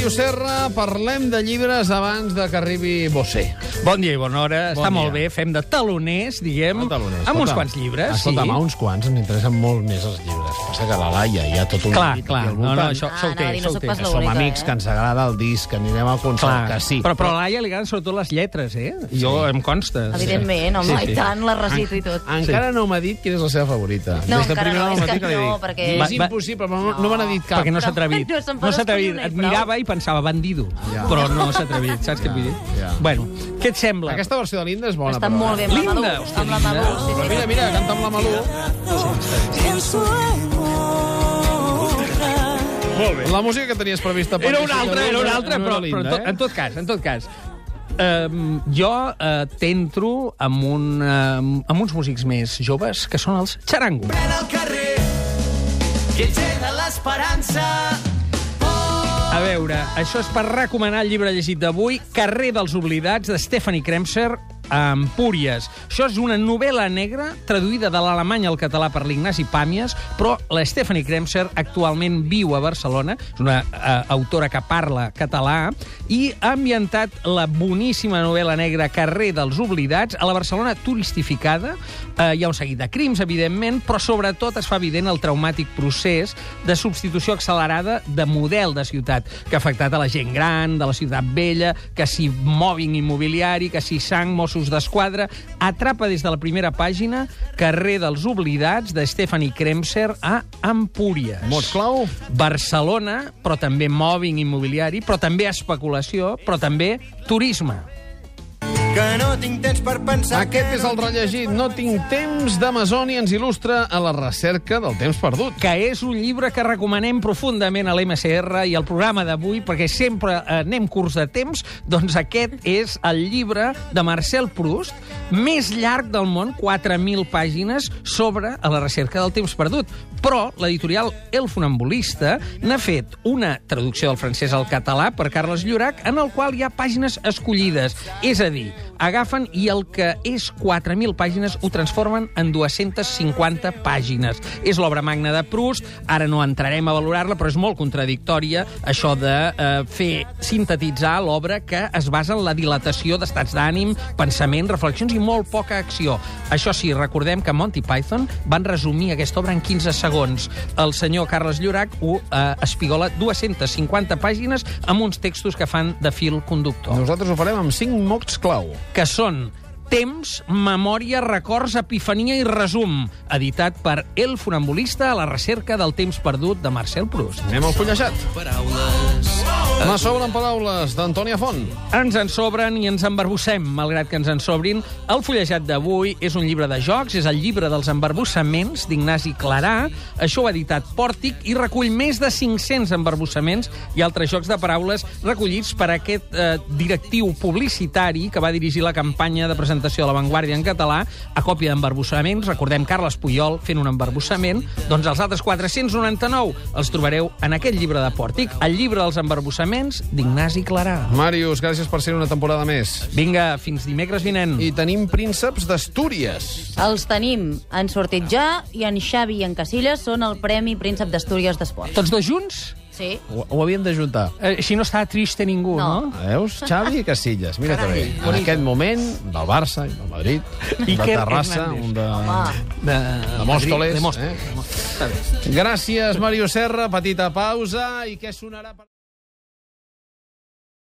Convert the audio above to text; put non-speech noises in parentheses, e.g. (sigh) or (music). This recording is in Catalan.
Màrius Serra, parlem de llibres abans de que arribi Bosé. Bon dia i bona hora. Bon Està dia. molt bé. Fem de taloners, diguem, No taloners, amb uns escolta. quants llibres. Escolta'm, sí. a uns quants ens interessen molt més els llibres. Passa que la Laia hi ha tot un Clar, clar. No, no, això, Ah, això ho té, això no sóc té. pas Que la som única, amics, eh? que ens agrada el disc, que anirem al concert, Clar. que sí. Però, però a Laia li agraden sobretot les lletres, eh? Jo em consta. Evidentment, home, Sí, sí. i tant, la recito i tot. Encara no m'ha dit quina és la seva favorita. No, Des de encara primera no, és que no, perquè- És impossible, però no, no me n'ha dit cap. Perquè no s'ha atrevit. (laughs) no No s'ha atrevit. Et mirava i pensava, bandido. Ja. Però no s'ha atrevit, saps què et vull dir? Ja. Bueno, què et sembla? Aquesta versió de l'Inda és bona. Està però, molt bé eh? amb la Linda, Malú. hòstia, Amb la. Malú, sí, Però sí. mira, mira, canta amb la Malú. Molt bé. La música que tenies prevista per Era una altra, era una altra, no però, però en, tot, eh? en tot cas, en tot cas, Um, jo uh, t'entro amb, un, uh, amb uns músics més joves, que són els Charango. al carrer que engega l'esperança A veure, això és per recomanar el llibre llegit d'avui, Carrer dels Oblidats, de Stephanie Kremser, a Empúries. Això és una novel·la negra traduïda de l'alemany al català per l'Ignasi Pàmies, però la Stephanie Kremser actualment viu a Barcelona, és una uh, autora que parla català, i ha ambientat la boníssima novel·la negra Carrer dels Oblidats a la Barcelona turistificada. Uh, hi ha un seguit de crims, evidentment, però sobretot es fa evident el traumàtic procés de substitució accelerada de model de ciutat que ha afectat a la gent gran, de la ciutat vella, que si mòbing immobiliari, que si sang, Mossos d'Esquadra... Atrapa des de la primera pàgina Carrer dels Oblidats, de Stephanie Kremser, a Empúries. Mots clau? Barcelona, però també mòbing immobiliari, però també especulació, però també turisme. Que no tinc temps per pensar Aquest és el rellegit. No tinc temps d'Amazon i ens il·lustra a la recerca del temps perdut. que és un llibre que recomanem profundament a l'MSR i al programa d'avui, perquè sempre eh, anem curts de temps, doncs aquest és el llibre de Marcel Proust, més llarg del món, 4.000 pàgines, sobre a la recerca del temps perdut. Però l'editorial El Funambulista n'ha fet una traducció del francès al català per Carles Llorac, en el qual hi ha pàgines escollides. És a dir, agafen i el que és 4.000 pàgines ho transformen en 250 pàgines. És l'obra magna de Proust, ara no entrarem a valorar-la, però és molt contradictòria això de eh, fer sintetitzar l'obra que es basa en la dilatació d'estats d'ànim, pensament, reflexions i molt poca acció. Això sí, recordem que Monty Python van resumir aquesta obra en 15 segons. El senyor Carles Llorac ho eh, espigola 250 pàgines amb uns textos que fan de fil conductor Nosaltres ho farem amb 5 mots clau. Que són Temps, memòria, records, epifania i resum, editat per El Funambulista a la recerca del temps perdut de Marcel Proust. Anem al fullejat. paraules Me sobren paraules d'Antònia Font. Ens en sobren i ens embarbussem, malgrat que ens en sobrin. El fullejat d'avui és un llibre de jocs, és el llibre dels embarbussaments d'Ignasi Clarà. Això ho ha editat Pòrtic i recull més de 500 embarbussaments i altres jocs de paraules recollits per aquest eh, directiu publicitari que va dirigir la campanya de presentació de l'avantguàrdia en català a còpia d'embarbussaments. Recordem Carles Puyol fent un embarbussament. Doncs els altres 499 els trobareu en aquest llibre de Pòrtic, el llibre dels embarbussaments d'Ignasi Clarà. Màrius, gràcies per ser una temporada més. Vinga, fins dimecres vinent. I tenim prínceps d'Astúries. Els tenim. Han sortit ja i en Xavi i en Casillas són el Premi Príncep d'Astúries d'Esport. Tots dos junts? Sí. Ho, ho havíem d'ajuntar. Eh, així no està triste ningú, no? No. Veus? Xavi i Casillas. Mira que bé. Carai, En bonic. aquest moment, del Barça i del Madrid, un de Iker Terrassa, Hernández. un de... Home. De, De Mòstoles, De Mòstoles. eh? De Mòstoles. Està bé. Gràcies, Mario Serra. Petita pausa. I què sonarà... per-